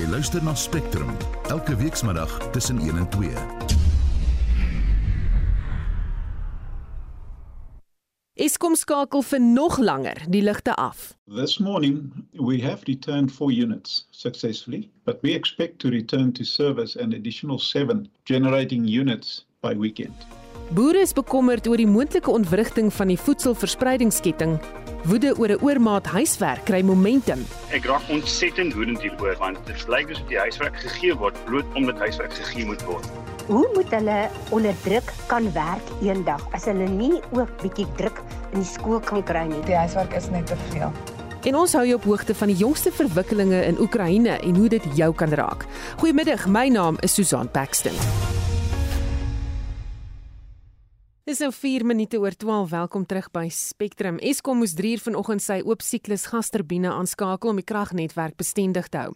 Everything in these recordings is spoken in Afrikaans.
Jy luister na Spectrum elke weekmiddag tussen 1 en 2. Eskom skakel vir nog langer die ligte af. This morning, we have returned four units successfully, but we expect to return to service an additional seven generating units by weekend. Boere is bekommerd oor die moontlike ontwrigting van die voedselverspreidingsketting. Woede oor 'n oormaat huiswerk kry momentum. Ek raak ontsettend woedend hieroor want dit lyk asof die huiswerk gegee word bloot omdat huiswerk gegee moet word. Hoe moet hulle onder druk kan werk eendag as hulle nie ook bietjie druk in die skool kan kry nie? Die huiswerk is net te veel. En ons hou jou op hoogte van die jongste verwikkelinge in Oekraïne en hoe dit jou kan raak. Goeiemiddag, my naam is Susan Paxton. Dis nou 4 minute oor 12. Welkom terug by Spectrum. Eskom moes 3 uur vanoggend sy oop siklus gasturbine aanskakel om die kragnetwerk bestendig te hou.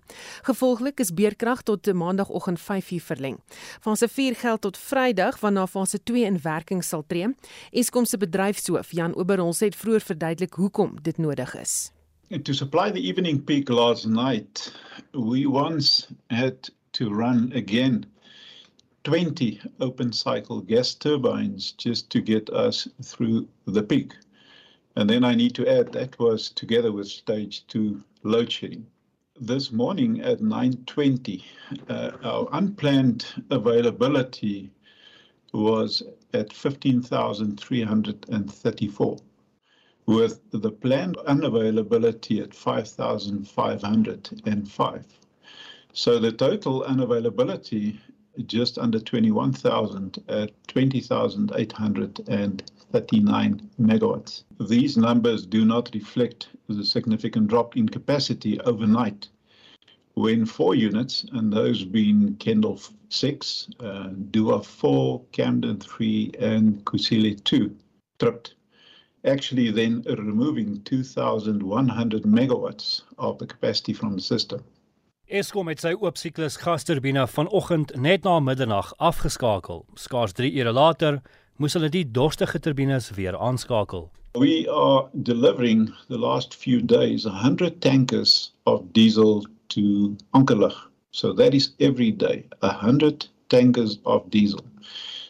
Gevolglik is beerkrag tot maandagooggend 5 uur verleng. Fase 4 geld tot Vrydag wanneer fase 2 in werking sal tree. Eskom se bedryfshoof Jan Oberholz het vroeër verduidelik hoekom dit nodig is. And to supply the evening peak last night, we once had to run again 20 open cycle gas turbines just to get us through the peak. And then I need to add that was together with stage 2 load shedding. This morning at 9:20 uh, our unplanned availability was at 15,334 with the planned unavailability at 5,505. So the total unavailability just under 21,000 at 20,839 megawatts. These numbers do not reflect the significant drop in capacity overnight when four units, and those being Kendall 6, uh, Dua 4, Camden 3, and Kusile 2, tripped, actually then removing 2,100 megawatts of the capacity from the system. Eskom het sy oop siklus gasturbine vanoggend net na middernag afgeskakel. Skaars 3 ure later moes hulle die dorstige turbines weer aanskakel. We are delivering the last few days 100 tankers of diesel to Ankerlig. So that is every day 100 tankers of diesel.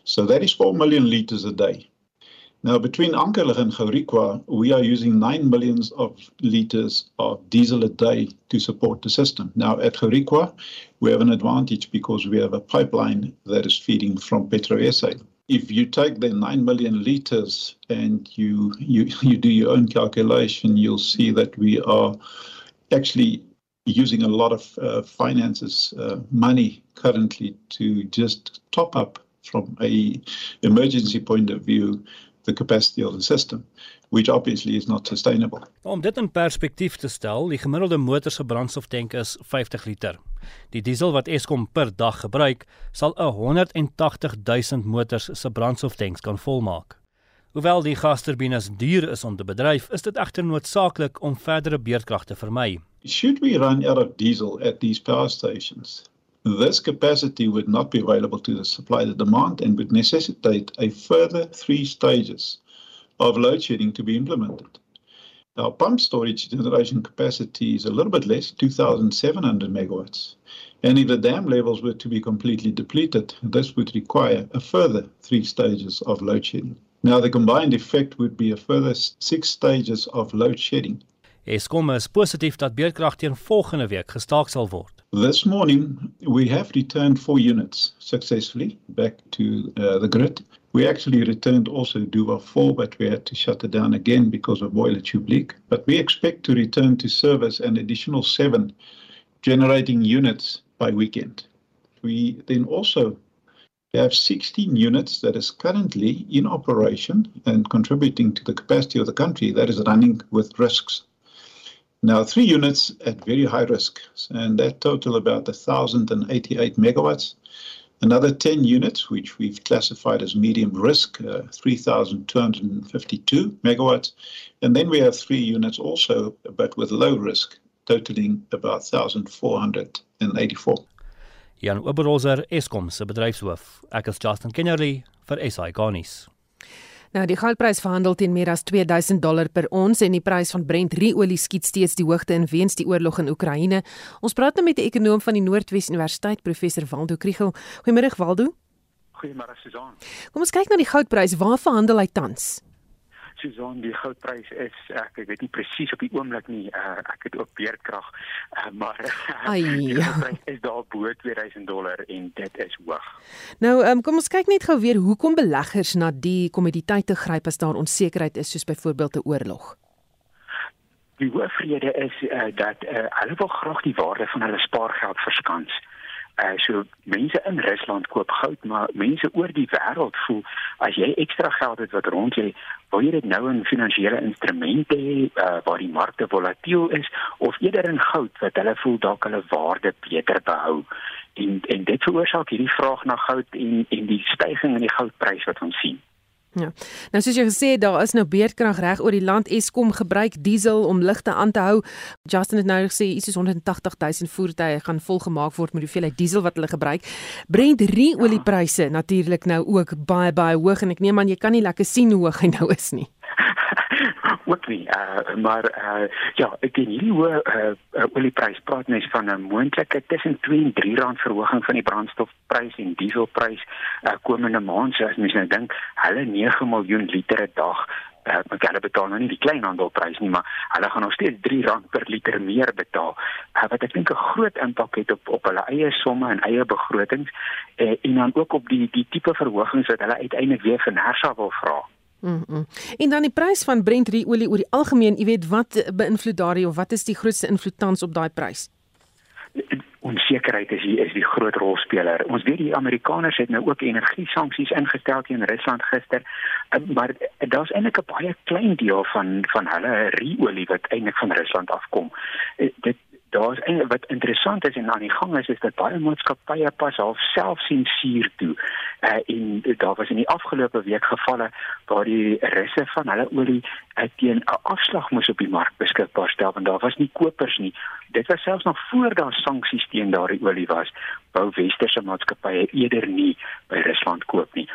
So that is 4 million liters a day. Now, between Ankerlig and Gaurikwa, we are using 9 millions of liters of diesel a day to support the system. Now, at Gaurikwa, we have an advantage because we have a pipeline that is feeding from PetroSA. If you take the 9 million liters and you, you, you do your own calculation, you'll see that we are actually using a lot of uh, finances, uh, money currently to just top up from a emergency point of view the capacity of the system which obviously is not sustainable. Om dit in perspektief te stel, die gemiddelde motor se brandstoftank is 50 liter. Die diesel wat Eskom per dag gebruik, sal 180 000 motors se brandstoftanks kan volmaak. Hoewel die gasturbines duur is om te bedryf, is dit egter noodsaaklik om verdere beurtkrag te vermy. Should we run out of diesel at these power stations, this capacity would not be available to the supply the demand and would necessitate a further three stages of load shedding to be implemented. Our pump storage generation capacity is a little bit less, 2,700 megawatts. And if the dam levels were to be completely depleted, this would require a further three stages of load shedding. Now, the combined effect would be a further six stages of load shedding. Eskom is positief dat beurtkrag teen volgende week gestaak sal word. This morning, we have returned four units successfully back to uh, the grid. We actually returned also Duva 4, but we had to shut it down again because of boiler tube leak. But we expect to return to service an additional seven generating units by weekend. We then also have 16 units that is currently in operation and contributing to the capacity of the country that is running with risks. Now, three units at very high risk, and that total about 1,088 megawatts. Another 10 units, which we've classified as medium risk, uh, 3,252 megawatts. And then we have three units also, but with low risk, totaling about 1,484. Jan Oberholzer, Eskom se bedryfshoof. Ek is Justin Kennerly vir SI Garnis. Nou die goudprys verhandel teen meer as 2000 dollar per ons en die prys van Brent ruolie skiet steeds die hoogte in weens die oorlog in Oekraïne. Ons praat nou met 'n ekonom van die Noordwes Universiteit, professor Waldo Kriel. Goeiemôre Waldo. Goeiemôre Susan. Kom ons kyk na die goudprys. Waar verhandel hy tans? Susan, die goudprys is ek, ek weet nie presies op die oomblik nie. Uh, ek het ook beerdkrag, uh, maar Ai, die ja. goudprys is daar bo 2000 dollar en dit is hoog. Nou, um, kom ons kyk net gou weer hoekom beleggers na die kommoditeite gryp as daar onsekerheid is soos byvoorbeeld 'n oorlog. Die hoofrede is uh, dat uh, hulle wil graag die waarde van hulle spaargeld verskans. Uh so mense in Rusland koop goud, maar mense oor die wêreld voel as jy ekstra geld het wat rond lê, wil jy dit nou in finansiële instrumente hê uh, waar die markte volatiel is of eerder in goud wat hulle voel dalk hulle waarde beter behou. En en dit veroorsaak hierdie vraag na goud en en die stygings in die goudprys wat ons sien. Ja. Nou soos jy gesê het, daar is nou beerdkrag reg oor die land. Eskom gebruik diesel om ligte aan te hou. Justin het nou gesê iets soos 180 000 voertuie gaan volgemaak word met die hoeveelheid diesel wat hulle gebruik. Brent ruoliepryse natuurlik nou ook baie baie hoog en ek neem aan jy kan nie lekker sien hoe hoog hy nou is nie. Ook nie. Uh, maar uh, ja ek in hierdie hoë uh, uh, olieprys praat mens van 'n moontlike tussen 2 en 3 rand verhoging van die brandstofprys en dieselprys uh, komende maand. As mens nou dink hulle 9 miljoen liter 'n dag uh, maar hulle betaal nou nie die kleinhandelprys nie maar hulle gaan nog steeds 3 rand per liter meer betaal. Uh, wat ek dink 'n groot impak het op op hulle eie somme en eie begrotings uh, en dan ook op die die tipe verhogings wat hulle uiteindelik weer vir Nersa wil vra Mm -mm. En dan die prys van Brent ruolie oor die algemeen, jy weet wat beïnvloed daardie of wat is die grootste invloed tans op daai prys? onsekerheid is hier is die groot rolspeler. Ons weet die Amerikaners het nou ook energie sanksies ingestel teen Rusland gister, eh, maar daar's eintlik 'n baie klein deel van van hulle ruolie wat eintlik van Rusland afkom. Eh, Dit daar's eintlik wat interessant is en aan die gang is is dat baie maatskappye pas half self sensuur toe. Uh, en daar was in die afgelope week gevalle waar die russe van hulle olie uh, teen 'n afslag moes op die mark beskikbaar stel want daar was nie kopers nie. Dit was selfs nog voor daar sanksies teen daardie olie was. Wou westerse maatskappye eerder nie by Rusland koop nie.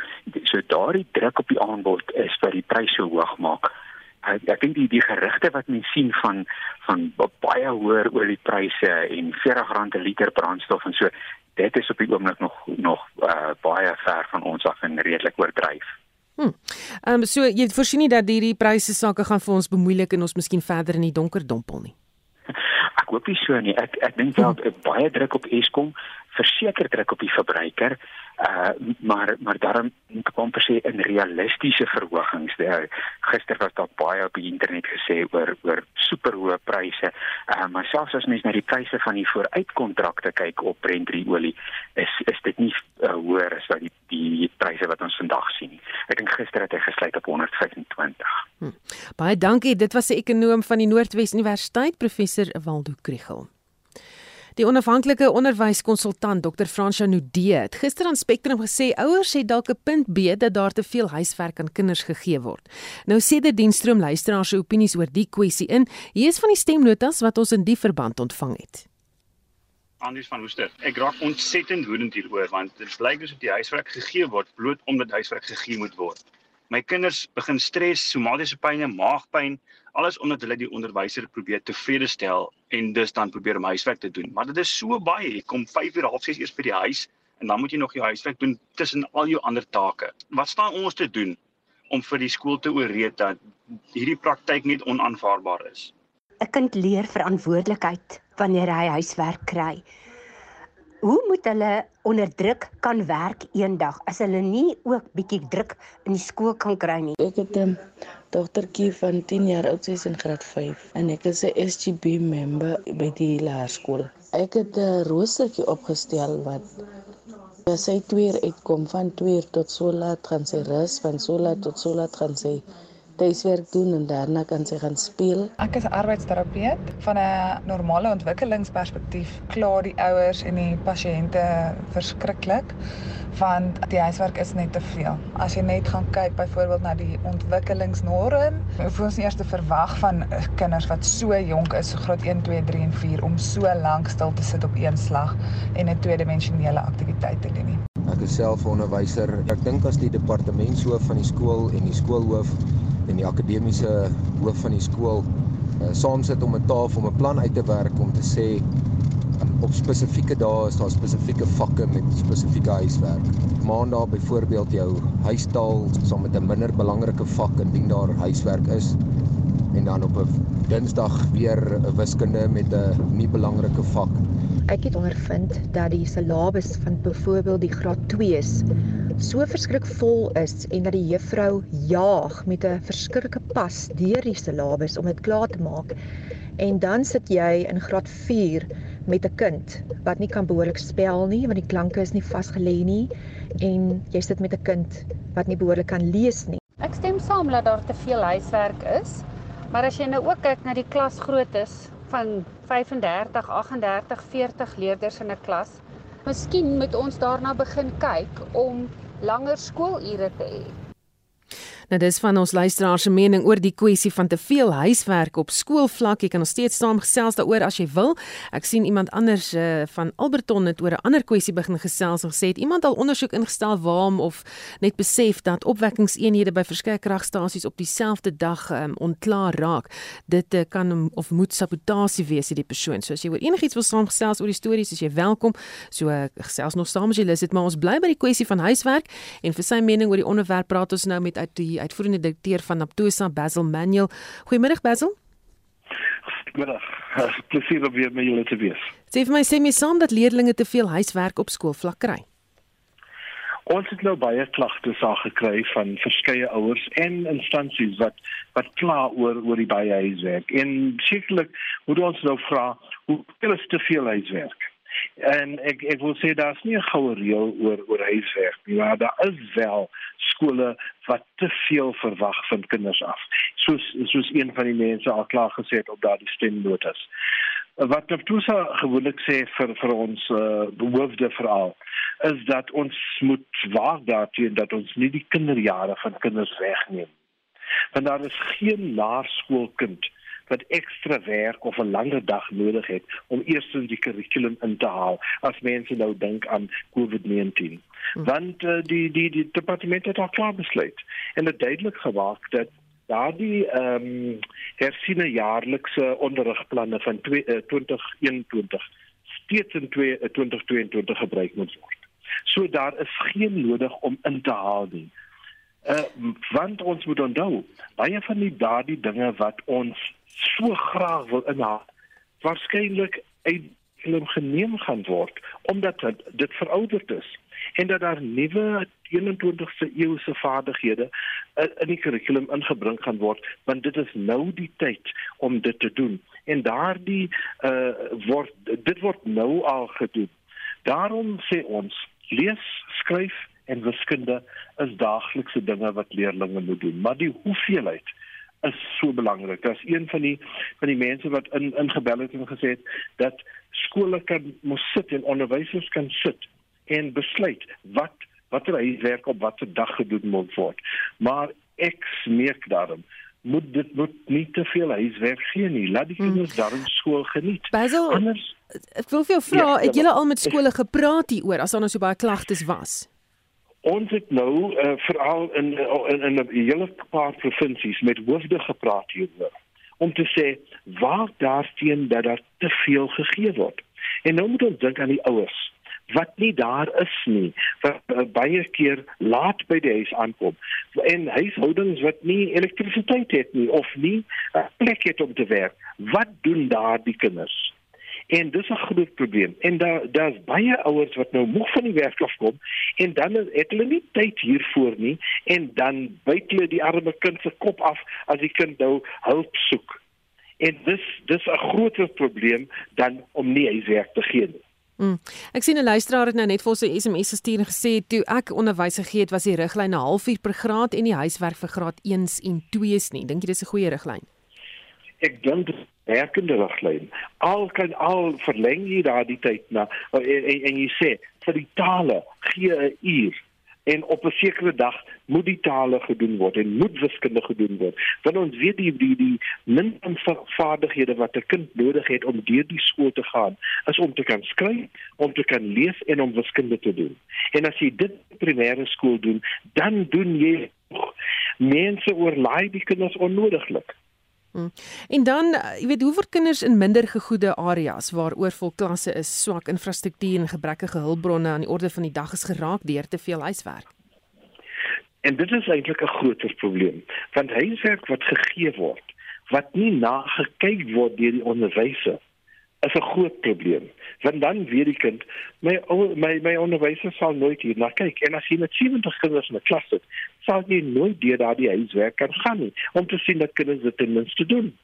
So daardie druk op die aanbod is wat die pryse so hoog maak ek, ek dink die die gerugte wat mens sien van van baie hoër oliepryse en R40 'n liter brandstof en so dit is op die oomblik nog nog uh, baie ver van ons af en redelik oordryf. Hm. Ehm um, so jy voorsien nie dat hierdie pryse sake gaan vir ons bemoeilik en ons miskien verder in die donker dompel nie. Ek hoop nie so nie. Ek ek dink wel hm. baie druk op Eskom, verseker druk op die verbruiker uh maar maar daarom kom per se in realistiese verhogings. Daar gister was daar baie op die internet gesê oor oor superhoë pryse. Uh maar selfs as mens na die pryse van die vooruitkontrakte kyk op Brent olie, is is dit nie uh, hoër as wat die die pryse wat ons vandag sien nie. Ek dink gister het hy gesluit op 125. Hm. Baie dankie. Dit was 'n ekonom van die Noordwes Universiteit, professor Waldo Kriel. Die onafhanklike onderwyskonsultant Dr. Fransja Nudee het gister aan Spectrum gesê ouers het dalk 'n punt B dat daar te veel huiswerk aan kinders gegee word. Nou sê dit dienstroom luisteraars se opinies oor die kwessie in. Hier is van die stemnotas wat ons in die verband ontvang het. Andries van Woester. Ek raak ontsettend woedend hieroor want dit blyk asof die huiswerk gegee word bloot omdat huiswerk gegee moet word. My kinders begin stres, somatiese pynne, maagpyn, alles omdat hulle die onderwyser probeer tevrede stel en dus dan probeer om huiswerk te doen. Maar dit is so baie. Jy kom 5 uur half 6 eers by die huis en dan moet jy nog jou huiswerk doen tussen al jou ander take. Wat staan ons te doen om vir die skool te ooreed dat hierdie praktyk net onaanvaarbaar is? 'n Kind leer verantwoordelikheid wanneer hy huiswerk kry. Hoe moet hulle onder druk kan werk eendag as hulle nie ook bietjie druk in die skool kan kry nie? Ek het 'n dogtertjie van 10 jaar oud, sy is in graad 5 en ek is 'n SGB member by die laerskool. Ek het 'n roostertjie opgestel wat as sy 2 uur uitkom van 2 uur tot so laat gaan sy rus, van so laat tot so laat gaan sy tuiswerk doen en daarna kan sy gaan speel. Ek is 'n arbeidsterapeut van 'n normale ontwikkelingsperspektief. Kla die ouers en die pasiënte verskriklik want die huiswerk is net te veel. As jy net gaan kyk byvoorbeeld na die ontwikkelingsnorm, hoef ons nie eers te verwag van kinders wat so jonk is, so graad 1, 2, 3 en 4 om so lank stil te sit op een slag en 'n tweedimensionele aktiwiteit te doen nie. ek is self 'n onderwyser. Ek dink as die departementshoof van die skool en die skoolhoof en die akademiese hoof van die skool uh, saam sit om 'n tafel om 'n plan uit te werk om te sê op spesifieke dae is daar spesifieke vakke met spesifieke huiswerk. Maandag byvoorbeeld jou huistaal saam met 'n minder belangrike vak indien daar huiswerk is en dan op 'n Dinsdag weer 'n wiskunde met 'n nie belangrike vak. Ek het ondervind dat die syllabus van byvoorbeeld die graad 2's so verskrik vol is en dat die juffrou jaag met 'n verskriklike pas deur die syllabus om dit klaar te maak. En dan sit jy in graad 4 met 'n kind wat nie kan behoorlik spel nie want die klanke is nie vasgelê nie en jy sit met 'n kind wat nie behoorlik kan lees nie. Ek stem saam dat daar te veel huiswerk is. Maar as jy nou ook kyk na die klasgroottes van 35, 38, 40 leerders in 'n klas, miskien moet ons daarna begin kyk om langer skoolure te hê. Nou dis van ons luisteraars se mening oor die kwessie van te veel huiswerk op skoolvlak. Jy kan nog steeds saamgesels daaroor as jy wil. Ek sien iemand anders uh, van Alberton het oor 'n ander kwessie begin gesels en gesê het iemand al ondersoek ingestel waarom of net besef dat opwekkingseenhede by verskeie kragstasies op dieselfde dag um, ontklaar raak. Dit uh, kan of moet sabotasie wees hierdie persoon. So as jy oor enigiets wil saamgesels oor die stories, is jy welkom. So uh, gesels nog saam as jy lus het, maar ons bly by die kwessie van huiswerk en vir sy mening oor die onderwerp praat ons nou met uit die die uitvoerende direkteur van Naptosa Basil Manuel. Goeiemiddag Basil. Goeiemiddag. Plesier om weer met julle te wees. Sê vir my sê my saam dat leerders te veel huiswerk op skoolvlak kry. Ons het nou baie klagtes al gekry van verskeie ouers en instansies wat wat kla oor oor die baie huiswerk. En sekerlik moet ons nou vra hoe veel is te veel huiswerk? En ek ek wil sê daar's nie 'n goue reël oor oor huiswerk nie, maar daar is wel skole wat te veel verwag van kinders af. Soos soos een van die mense al klaar gesê het op daardie stemnotas. Wat Naptusa gewoonlik sê vir vir ons uh, behoefde veral is dat ons moet waak daarteen dat ons nie die kinderjare van kinders wegneem. Want daar is geen laerskoolkind wat ekstra werk of 'n langer dag nodig het om eers in die kurrikulum in te haal as mense nou dink aan COVID-19. Hmm. Want uh, die die die departement het al klaar besluit en dit duidelik gemaak dat daardie ehm um, hersiene jaarlikse onderrigplanne van 2, uh, 2021 steeds in 2, uh, 2022 gebruik moet word. So daar is geen nodig om in te haal nie. Uh want ons moet onthou, baie van die daardie dinge wat ons so graag wil inhaal, waarskynlik uit film geneem gaan word omdat dit verouderd is en dat daar nuwe 21ste eeuse vaardighede in die kurrikulum ingebring gaan word want dit is nou die tyd om dit te doen. En daardie uh, word dit word nou al gedoen. Daarom sê ons lees skryf en wiskunde is daaglikse dinge wat leerders moet doen. Maar die hoeveelheid is so belangrik. Daar's een van die van die mense wat in ingebel het en gesê het dat skole kan moet sit en onderwysers kan sit en besluit wat watter huiswerk op watter dag gedoen moet word. Maar ek smeek daarom moet dit moet nie te veel huiswerk gee nie. Laat die hmm. kinders hmm. daarin skool geniet. Basil, Anders ek wil vir jou vra, ja, het julle al met skole gepraat hieroor as daar nou so baie klagtes was? Ons het nou uh, veral in in 'n hele paar provinsies met hoofde gepraat hieroor om te sê waar daarteen dat daar te veel gegee word. En nou moet ons dink aan die ouers wat nie daar is nie, wat uh, baie keer laat by die huis aankom en huishoudings wat nie elektrisiteit het nie of nie 'n plek het om te werk. Wat doen daardie kinders? En dis 'n groot probleem. En daar daar's baie ouers wat nou moeg van die werk af kom en dan het hulle nie tyd hiervoor nie en dan byt hulle die arme kind se kop af as die kind nou hulp soek. En dis dis 'n groter probleem dan om nie huiswerk te gee nie. Mm. Ek sien 'n luisteraar het nou net vir 'n SMS gestuur en gesê toe ek onderwys gegee het was die riglyn 'n halfuur per graad en die huiswerk vir graad 1s en 2s nie. Dink jy dis 'n goeie riglyn? Ek dink werkende riglyn. Al kan al verleng jy daardie tyd na en, en, en jy sê vir die tale gee 'n uur en op 'n sekere dag moet die tale gedoen word en moet wiskunde gedoen word. Want ons weet die die die min vaardighede wat 'n kind nodig het om deur die skool te gaan, is om te kan skryf, om te kan lees en om wiskunde te doen. En as jy dit primêre skool doen, dan doen jy mense oorlaai die kinders onnodiglik. Hmm. En dan, jy weet, hoeveel kinders in minder gegoede areas waar oorvol klasse is, swak infrastruktuur en gebrekkige hulpbronne aan die orde van die dag is geraak deur te veel huiswerk. En dit is eintlik 'n groter probleem, want huiswerk wat gegee word, wat nie na gekyk word deur die onderwysers is 'n groot probleem. Want dan weet die kind, my my my onderwyser sal nooit hier na kyk en as jy met 70 kinders in 'n klas sit, sal jy nooit deur daardie huiswerk kan gaan nie om te sien dat kinders dit ten minste doen.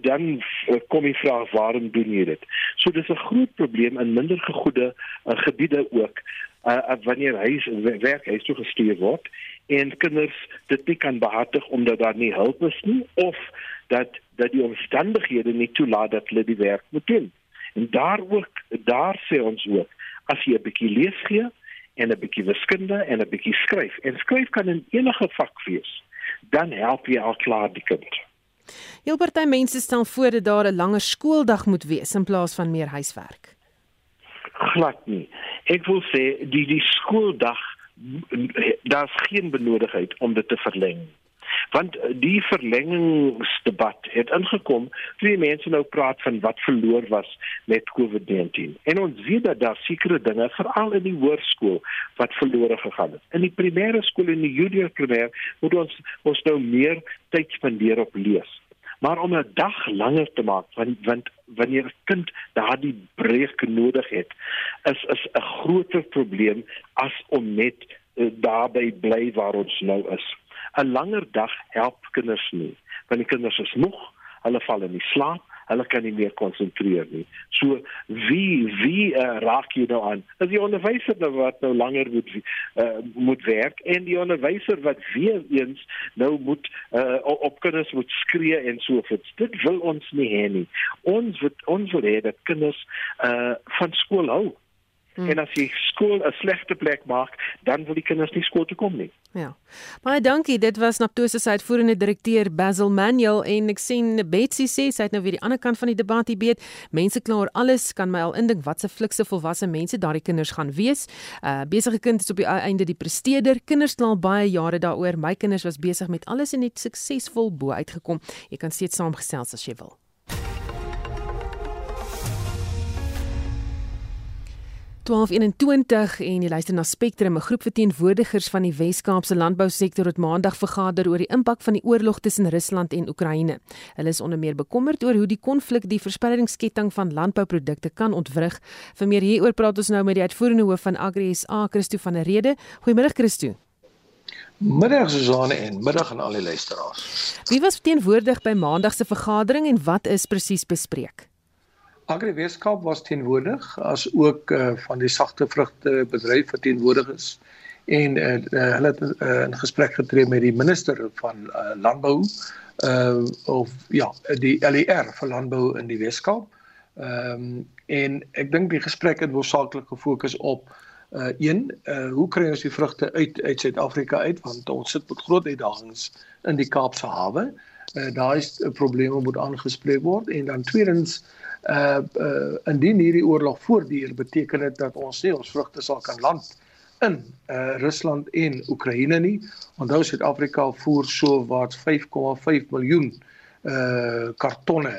Dan kom die vraag waarom doen jy dit? So dis 'n groot probleem in minder gegoede uh, gebiede ook uh, wanneer huis werk huis toe gestuur word en kinders dit nie kan behartig omdat daar nie hulp is nie of dat dat die omstandighede nie toelaat dat hulle die werk moet doen. En daar ook daar sê ons ook as jy 'n bietjie lees gee en 'n bietjie wiskunde en 'n bietjie skryf en skryf kan in enige vak wees, dan help jy al klaar die kind. Heel party mense stel voor dat daar 'n langer skooldag moet wees in plaas van meer huiswerk. Glad nie. Ek wil sê die die skooldag daar's geen benodigheid om dit te verleng want eh, die verlengingsdebat het ingekom toe die mense nou praat van wat verloor was met COVID-19. En ons weet dat daar sekere dinge veral in die hoërskool wat verlore gegaan het in die primêre skool en die junior primêr moet ons ons nou meer tyd spandeer op lees. Maar om 'n dag langer te maak want want wanneer 'n kind daardie breek nodig het is is 'n groter probleem as om net uh, daarby bly waar ons nou is 'n langer dag help kinders nie. Want die kinders is moeg, hulle val in die slaap, hulle kan nie meer konsentreer nie. So wie wie uh, raak jy nou aan? As die onderwyser nou wat nou langer moet uh, moet werk en die onderwyser wat weer eens nou moet uh, op kinders moet skree en so voort. Dit wil ons nie hê nie. Ons wil ons wil hê dat kinders uh, van skool hou. Hmm. En as jy skool 'n slegte plek maak, dan wil die kinders nie skool toe kom nie. Ja. Baie dankie. Dit was Naptose se uitvoerende direkteur Basil Manuel en ek sien Betsy sê sy het nou weer die ander kant van die debat hier beet. Mense kla oor alles, kan my al indink wat se flikse volwasse mense daardie kinders gaan wees. Uh besige kind is op die einde die presteerder. Kinders kla baie jare daaroor. My kinders was besig met alles en het suksesvol bo uitgekom. Jy kan steeds saamgesels as jy wil. 1221 en jy luister na Spectrum, 'n groep verteenwoordigers van die Wes-Kaapse landbousektor het maandag vergader oor die impak van die oorlog tussen Rusland en Oekraïne. Hulle is onder meer bekommerd oor hoe die konflik die verspreidingsketting van landbouprodukte kan ontwrig. Vir meer hieroor praat ons nou met die uitvoerende hoof van Agri SA, Christo van der Rede. Goeiemôre Christo. Middag Suzanne en middag aan al die luisteraars. Wie was verteenwoordig by maandag se vergadering en wat is presies bespreek? Agri Weskaap was teenwoordig as ook uh, van die sagte vrugte bedryf verteenwoordigers en uh, hulle het uh, in gesprek getree met die minister van uh, landbou uh, of ja die LER vir landbou in die Weskaap. Ehm um, en ek dink die gesprek het hoofsaaklik gefokus op uh een uh hoe kry ons die vrugte uit uit Suid-Afrika uit want ons sit met groot uitdagings in die Kaapse hawe. Uh daar is probleme moet aangespreek word en dan tweedens uh uh, uh indien hierdie oorlog voortduur beteken dit dat ons nie ons vrugte sal kan land in uh Rusland en Oekraïne nie. Onthou Suid-Afrika voer so wat 5,5 miljoen uh kartonne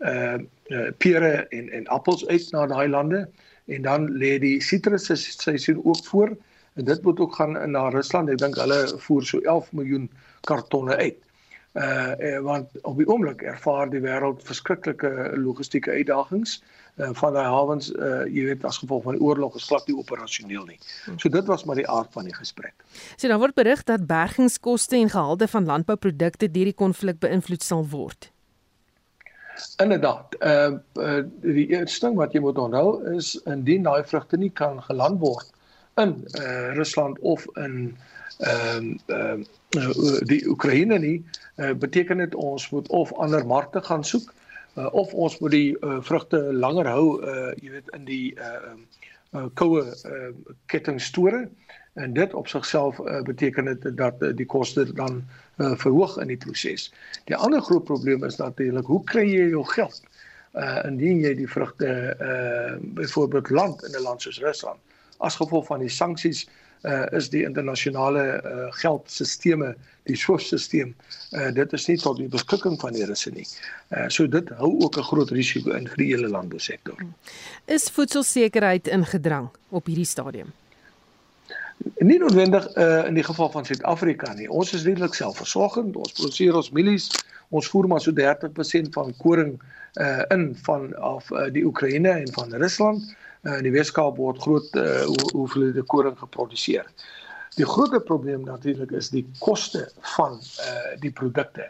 uh, uh pere en en appels uit na daai lande en dan lê die sitrusse seisoen ook voor en dit moet ook gaan na Rusland. Ek dink hulle voer so 11 miljoen kartonne uit uh, uh want op die oomblik ervaar die wêreld verskriklike logistieke uitdagings uh, van daai hawens uh jy weet as gevolg van die oorlog is glad nie operasioneel nie. So dit was maar die aard van die gesprek. So daar word berig dat bergingskoste en gehalte van landbouprodukte deur die konflik beïnvloed sal word. Inderdaad. Uh, uh die eerste ding wat jy moet onthou is indien daai vrugte nie kan geland word in uh Rusland of in ehm ehm uh, die Oekraïne nie uh, beteken dit ons moet of ander markte gaan soek uh, of ons moet die uh, vrugte langer hou uh, jy weet in die uh, uh, koue uh, kettingstore en dit op sigself uh, beteken dit dat uh, die koste dan uh, verhoog in die proses. Die ander groot probleem is natuurlik hoe kry jy jou geld? Uh indien jy die vrugte uh byvoorbeeld land in 'n land soos Rusland as gevolg van die sanksies uh is die internasionale uh geldstelsels die SWIFT-stelsel uh dit is nie tot die beskikking van die Russe nie. Uh so dit hou ook 'n groot risiko in vir die hele landbousektor. Is voedselsekerheid ingedrang op hierdie stadium? nie noodwendig uh, in die geval van Suid-Afrika nie. Ons is redelik selfversorgend. Ons produseer ons mielies. Ons voer maar so 30% van koring uh in van af uh, die Oekraïne en van Rusland. Uh, in die Weskaap word groot uh, hoeveelhede koring geproduseer. Die groot probleem natuurlik is die koste van uh die produkte.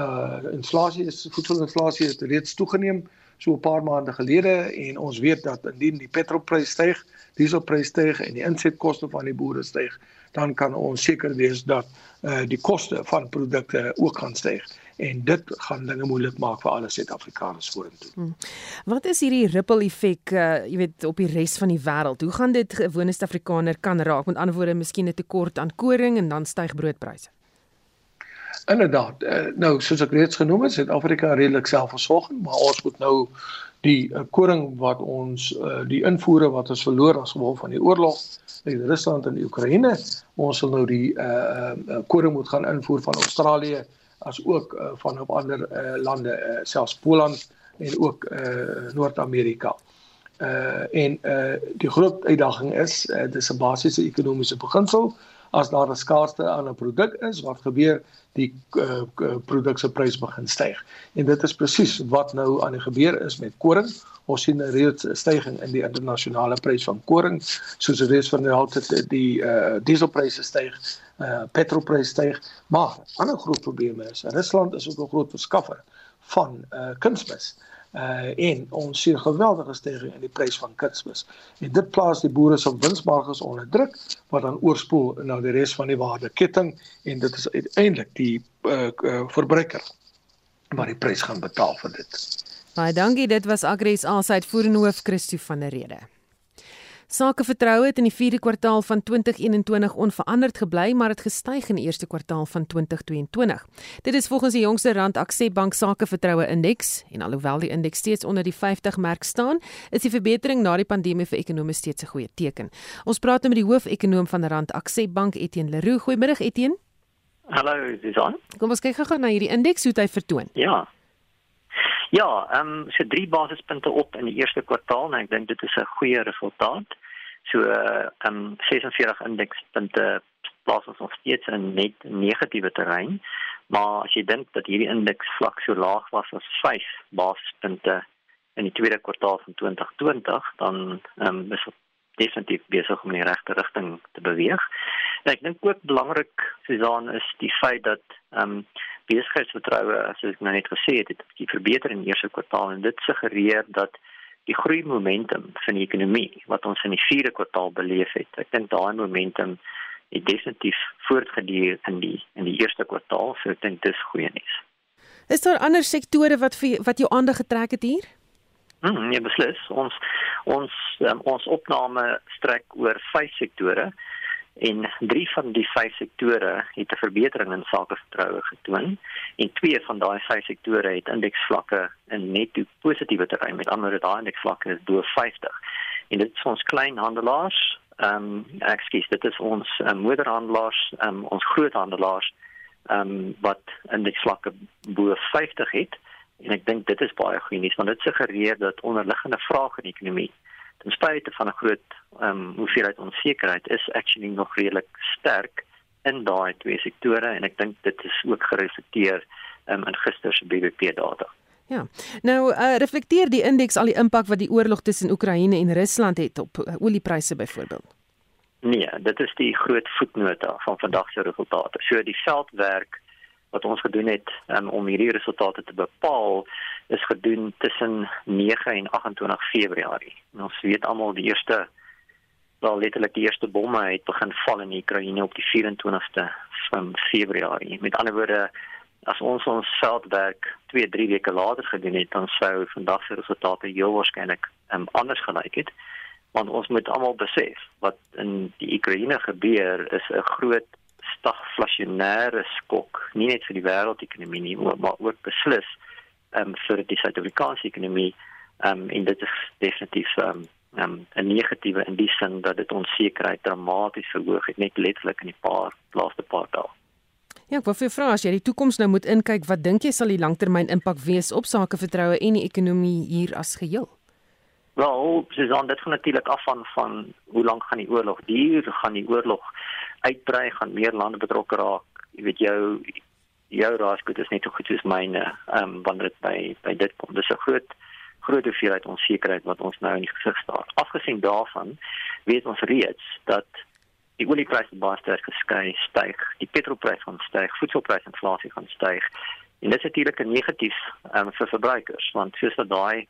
Uh inflasie is voedselinflasie het reeds toegeneem so 'n paar maande gelede en ons weet dat indien die petrolprys styg, dieselprys styg en die insetkoste van die boere styg, dan kan ons seker wees dat uh, die koste van produkte ook gaan styg en dit gaan dinge moeilik maak vir alle Suid-Afrikaners vorentoe. Hmm. Wat is hierdie ripple effek, uh, jy weet, op die res van die wêreld? Hoe gaan dit gewone Suid-Afrikaner kan raak? Met ander woorde, miskien 'n tekort aan koring en dan styg broodpryse. Inderdaad. Uh, nou soos ek reeds genoem het, Suid-Afrika redelik selfversorgend, maar ons moet nou die uh, koring wat ons uh, die invoere wat ons verloor as gevolg van die oorlog in Rusland en die Oekraïne, ons sal nou die uh, uh, koring moet gaan invoer van Australië as ook uh, van op ander uh, lande, uh, selfs Poland en ook uh, Noord-Amerika. Uh en uh die groot uitdaging is uh, dis 'n basiese ekonomiese beginsel as daar 'n skaarste aan 'n produk is wat gebeur die uh, produk se prys begin styg. En dit is presies wat nou aan die gebeur is met koring. Ons sien 'n reeds styging in die internasionale prys van koring, soos reeds van die altyd die uh, dieselpryse styg, uh, petrolpryse styg, maar 'n ander groot probleem is Rusland is ook 'n groot verskaffer van uh, kunsmis. Uh, uh en ons sien geweldige stygings in die prys van kunsmis. En dit plaas die boere se winsmarges onder druk wat dan oorspoel na die res van die waardeketting en dit is uiteindelik die uh, uh verbruiker wat die prys gaan betaal vir dit. Baie dankie, dit was Agres Alsait voerende hoof Christo van der Rede. Sakevertroue het in die 4de kwartaal van 2021 onveranderd gebly, maar het gestyg in die eerste kwartaal van 2022. Dit is volgens die jongste Rand Aksie Bank Sakevertroue Indeks en alhoewel die indeks steeds onder die 50 merk staan, is die verbetering na die pandemie vir ekonomie steeds 'n goeie teken. Ons praat nou met die hoof-ekonoom van Rand Aksie Bank, Etienne Leroux. Goeiemiddag Etienne. Hallo, Susan. Kom ons kyk gou na hierdie indeks hoe hy vertoon. Ja. Ja, ehm um, so drie basispunte op in die eerste kwartaal en ek dink dit is 'n goeie resultaat. So ehm um, 46 indekspunte plaas ons nog steeds in net negatiewe terrein. Maar as jy dink dat hierdie indeks vlak so laag was as 5 basispunte in die tweede kwartaal van 2020, dan ehm um, is definitief besig om in die regte rigting te beweeg. En ek dink ook belangrik Susan is die feit dat ehm um, besigheidsvertroue soos ek nou net gesê het, het die verbeter in die eerste kwartaal en dit suggereer dat die groei momentum van die ekonomie wat ons in die vierde kwartaal beleef het. Ek dink daai momentum het definitief voortgeduur in die in die eerste kwartaal, so ek dink dis goeie nuus. Is daar ander sektore wat vir, wat jou aandag getrek het hier? Mm, ja, beslis. Ons ons um, ons opname strek oor vyf sektore en drie van die vyf sektore het 'n verbetering in sake vertroue getoon en twee van daai vyf sektore het indeksvlakke in netto positiewe terrein. Met ander woorde daai indeksvlakke is bo 50 en dit is ons kleinhandelaars. Ehm um, ekskuus dit is ons um, moederhandelaars um, ons groothandelaars ehm um, wat indeksvlakke bo 50 het. En ek dink dit is baie goeie nuus want dit suggereer dat onderliggende vrae in die ekonomie ten spyte van 'n groot ehm um, hoeveelheid onsekerheid is actually nog redelik sterk in daai twee sektore en ek dink dit is ook gereflekteer um, in gister se BBP data. Ja. Nou uh, reflekteer die indeks al die impak wat die oorlog tussen Oekraïne en Rusland het op uh, oliepryse byvoorbeeld. Nee, dit is die groot voetnota van vandag se resultate. So die veldwerk wat ons gedoen het um, om hierdie resultate te bepaal is gedoen tussen 9 en 28 Februarie. En ons weet almal die eerste wel letterlik die eerste bomme het begin val in Oekraïne op die 24ste van Februarie. Met ander woorde, as ons ons veldwerk 2, 3 weke later gedoen het, dan sou vandag se resultate heel waarskynlik um, anders gelyk het. Want ons moet almal besef wat in die Oekraïne gebeur is 'n groot stagflasionêre skok, nie net vir die wêreldekonomie nie, maar ook beslis um, vir die Suid-Afrikaanse ekonomie. Um, en dit is definitief um, um, 'n negatiewe in die sin dat dit onsekerheid dramaties verhoog het net letterlik in die paar laaste paar dae. Ja, ek wil vir jou vra as jy die toekoms nou moet inkyk, wat dink jy sal die langtermyn impak wees op sakevertroue en die ekonomie hier as geheel? Wel, dis on dit natuurlik af van van hoe lank gaan die oorlog duur, gaan die oorlog uitbrei, gaan meer lande betrokke raak. Jy weet jou jou raasgoed is net so goed soos myne, ehm um, wanneer dit by by dit kom. Dis 'n groot groot hoeveelheid onsekerheid wat ons nou in die gesig staar. Afgesien daarvan weet ons reeds dat die oliepryse baie sterk geskei styg, die petrolprys gaan styg, voedselprysinflasie gaan styg. En dit is natuurlik negatief um, vir verbruikers want soos dat daai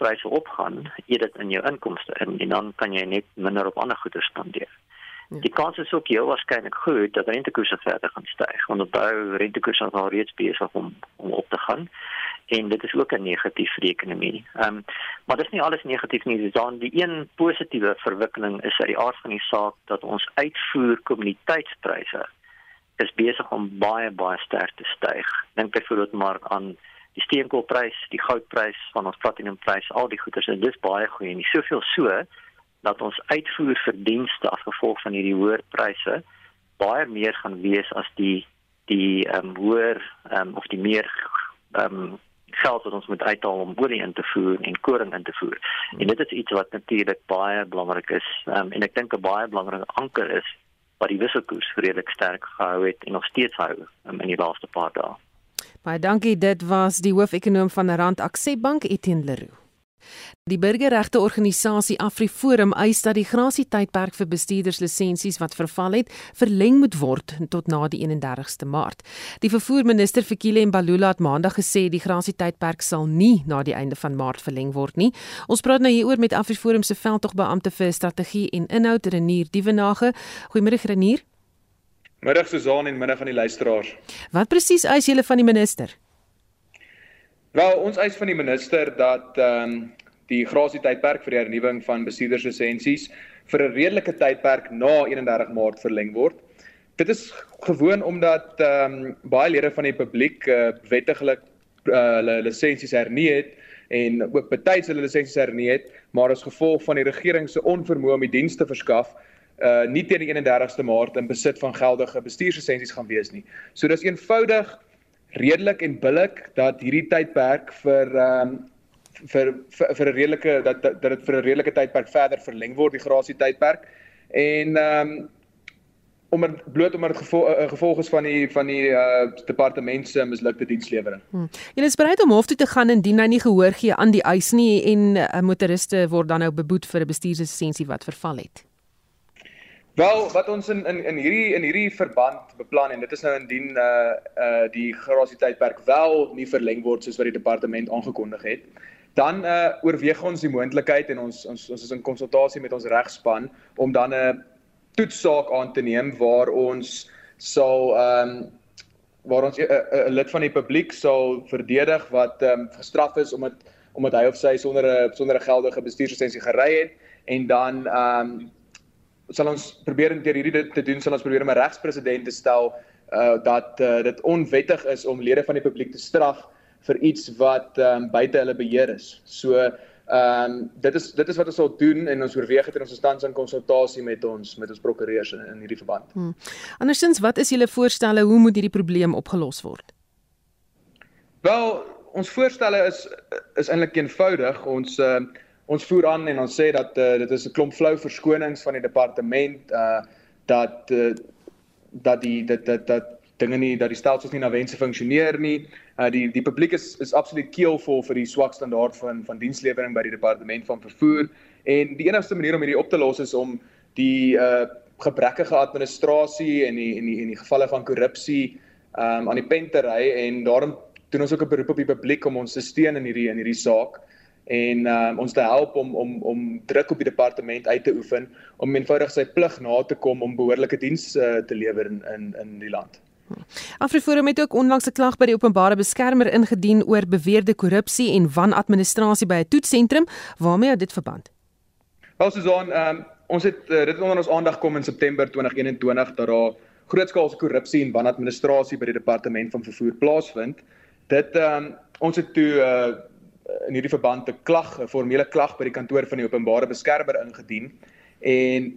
pryse opgaan, eet dit in jou inkomste en, en dan kan jy net minder op ander goeder spandeer. Ja. Die kans is ook heel waarskynlik goed dat rentekoerse verder gaan styg want onthou rentekoerse is al reeds besig om om op te gaan en dit is ook 'n negatief vir die ekonomie. Ehm um, maar dit is nie alles negatief nie. Dis dan die een positiewe verwikkeling is uit die aard van die saak dat ons uitvoer kommoditeitspryse is besig om baie baie sterk te styg. Dink byvoorbeeld maar aan die steenkoolprys, die goudprys, van ons platinumprys, al die goederes en dis baie goeie en nie soveel so dat ons uitvoerverdienste as gevolg van hierdie hoër pryse baie meer gaan wees as die die ehm um, hoër ehm um, of die meer ehm um, geld wat ons moet uithaal om olie in te voer en koring in te voer. En dit is iets wat natuurlik baie belangrik is um, en ek dink 'n baie belangrike anker is wat die wisselkoers redelik sterk gehou het en nog steeds hou um, in die laaste paar dae. Baie dankie, dit was die hoofekonoom van Rand Aksepbank Etienne Leroux. Die burgerregte organisasie AfriForum eis dat die grasietydperk vir bestuurderslisensies wat verval het, verleng moet word tot na die 31ste Maart. Die vervoerminister Fikile Mbalula het maandag gesê die grasietydperk sal nie na die einde van Maart verleng word nie. Ons praat nou hieroor met AfriForum se veldtogbeampte vir strategie en inhoud Renier Dievenage. Goeiemôre Renier. Middag Susan en middag aan die luisteraars. Wat presies eis julle van die minister? Wel, ons eis van die minister dat ehm um, die grasie tydperk vir die hernuwing van bestuurderslisensies vir 'n redelike tydperk na 31 Maart verleng word. Dit is gewoon omdat ehm um, baie lede van die publiek uh, wettiglik uh, hulle lisensies hernie het en ook betyds hulle lisensies hernie het, maar as gevolg van die regering se onvermoë om die dienste verskaf uh nie teen die 31ste Maart in besit van geldige bestuurslisensies gaan wees nie. So dis eenvoudig redelik en billik dat hierdie tydperk vir um, vir vir, vir 'n redelike dat dat dit vir 'n redelike tydperk verder verleng word die grasie tydperk en um, om er, bloot omdat dit gevol, uh, gevolg is van die van die uh, departement se mislukte dienslewering. Hmm. Jy is bereid om hof toe te gaan indien hy nie gehoor gee aan die eis nie en uh, motoriste word dan nou beboet vir 'n bestuurslisensie wat verval het. Wel, wat ons in in in hierdie in hierdie verband beplan en dit is nou indien uh uh die garasietydperk wel nie verleng word soos wat die departement aangekondig het, dan uh oorweeg ons die moontlikheid en ons ons ons is in konsultasie met ons regspan om dan 'n toetssaak aan te neem waar ons sal ehm um, waar ons 'n lid van die publiek sal verdedig wat ehm um, gestraf is omdat omdat hy of sy sonder 'n sonder 'n geldige bestuurslisensie gery het en dan ehm um, sal ons probeer deur hierdie te doen sal ons probeer om 'n regspresident te stel uh dat uh, dit onwettig is om lede van die publiek te straf vir iets wat um buite hulle beheer is. So ehm um, dit is dit is wat ons sal doen en ons oorweeg dit in ons tans in konsultasie met ons met ons prokureurs in, in hierdie verband. Hmm. Andersins, wat is julle voorstelle hoe moet hierdie probleem opgelos word? Wel, ons voorstelle is is eintlik eenvoudig. Ons uh ons voer aan en ons sê dat uh, dit is 'n klomp flou verskonings van die departement uh dat uh, dat die dat dat dat dinge nie dat die stelsels nie na wense funksioneer nie. Uh die die publiek is is absoluut keelvol vir die swak standaard van van dienslewering by die departement van vervoer. En die enigste manier om hierdie op te los is om die uh gebrekkige administrasie en die en die en die gevalle van korrupsie um aan die pen te ry. En daarom doen ons ook 'n beroep op die publiek om ons te steun in hierdie in hierdie saak en uh, ons te help om om om druk op die departement uit te oefen om eenvoudig sy plig na te kom om behoorlike diens uh, te lewer in in in die land. Afriforum het ook onlangs 'n klag by die openbare beskermer ingedien oor beweerde korrupsie en wanadministrasie by 'n toetsentrum. Waarmee het dit verband? Wel Susan, um, ons het uh, dit onder ons aandag kom in September 2021 dat daar grootskaalse korrupsie en wanadministrasie by die departement van vervoer plaasvind. Dit um, ons het toe uh, in hierdie verband 'n klag, 'n formele klag by die kantoor van die openbare beskermer ingedien en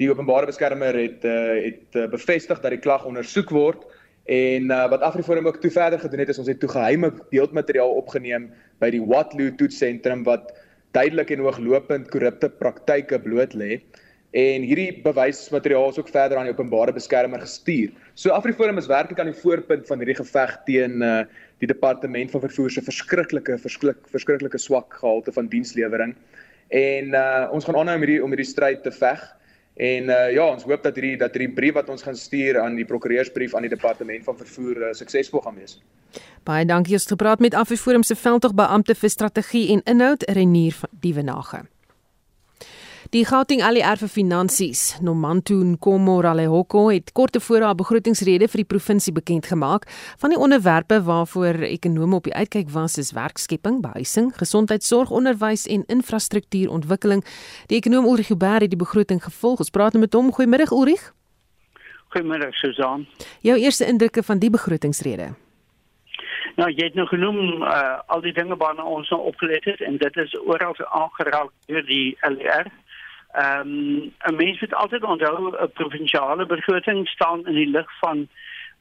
die openbare beskermer het uh, het uh, bevestig dat die klag ondersoek word en uh, wat AfriForum ook toe verder gedoen het is ons het toe geheime beeldmateriaal opgeneem by die Watloo toetsentrum wat duidelik en hooglopend korrupte praktyke bloot lê en hierdie bewysmateriaal is ook verder aan die openbare beskermer gestuur. So AfriForum is werklik aan die voorpunt van hierdie geveg teen uh, die departement van vervoer se verskriklike verskrik, verskriklike swak gehalte van dienslewering. En uh, ons gaan aanhou om hierdie om hierdie stryd te veg. En uh, ja, ons hoop dat hierdie dat hierdie brief wat ons gaan stuur aan die prokureursbrief aan die departement van vervoer uh, suksesvol gaan wees. Baie dankie het gepraat met AfriForum se veldtogbeampte vir strategie en inhoud Renier van Dievenage. Die Gauteng ALR vir Finansies, Nomantu Nkomo Ralehoko het kort tevore haar begrotingsrede vir die provinsie bekend gemaak. Van die onderwerpe waarvoor ekonome op die uitkyk was, is werkskepping, behuising, gesondheidsorg, onderwys en infrastruktuurontwikkeling. Die ekonom Ulrich Huber het die begroting gevolg. Ons praat nou met hom. Goeiemiddag Ulrich. Goeiemiddag Susan. Jou eerste indrukke van die begrotingsrede? Nou, jy het nou genoem uh, al die dinge waarna ons nou opgelet het en dit is oral aangeraak deur die LR. Ehm um, 'n mens moet altyd onthou 'n provinsiale begroting staan in die lig van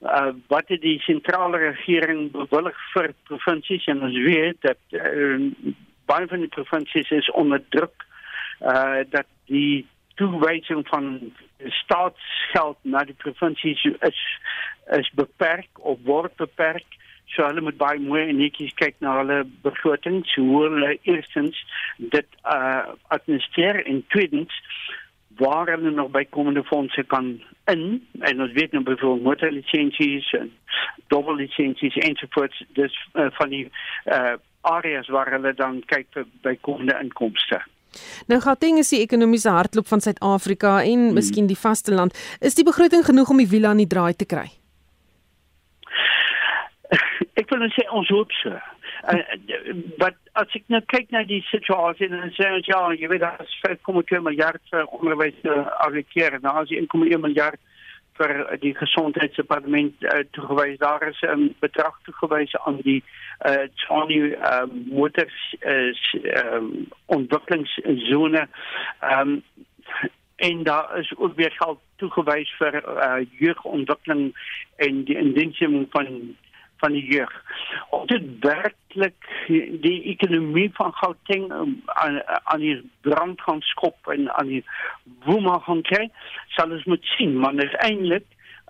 uh, wat die sentrale regering bewillig vir provinsies en ons weet dat uh, baie van die provinsies is onder druk uh, dat die toewysing van staatsgeld na die provinsies is is beperk of word beperk So hulle moet baie mooi en netjies kyk na hulle begroting, so hoe hulle eerstens dit uh administreer en tweedens waar hulle nog bykomende fondse kan in en ons weet nou byvoorbeeld motorlisensies en dubbellisensies ensovoorts dis uh, van die uh areas waar hulle dan kyk vir bykomende inkomste. Nou Gauteng is die ekonomiese hartklop van Suid-Afrika en hmm. miskien die vasteland. Is die begroting genoeg om die wiele aan die draai te kry? Ek wil net sê ons hoop so. Uh, wat as ek nou kyk na die situasie en sê ons ja, jy weet dat 5,2 miljard vir onderwys uh, allokeer, nou as jy 1,1 miljard vir die gesondheidsdepartement uh, toegewys daar is 'n um, bedrag toegewys aan die uh Tony uh, motors uh, um, ontwikkelingszone um, en daar is ook weer geld toegewys vir uh, jeugontwikkeling en die indiensneming van van die jeug. Om dit werklik die ekonomie van Gauteng um, aan aan die brand gaan skop en aan die woema gaan kry, sal ons moet sien, maar uiteindelik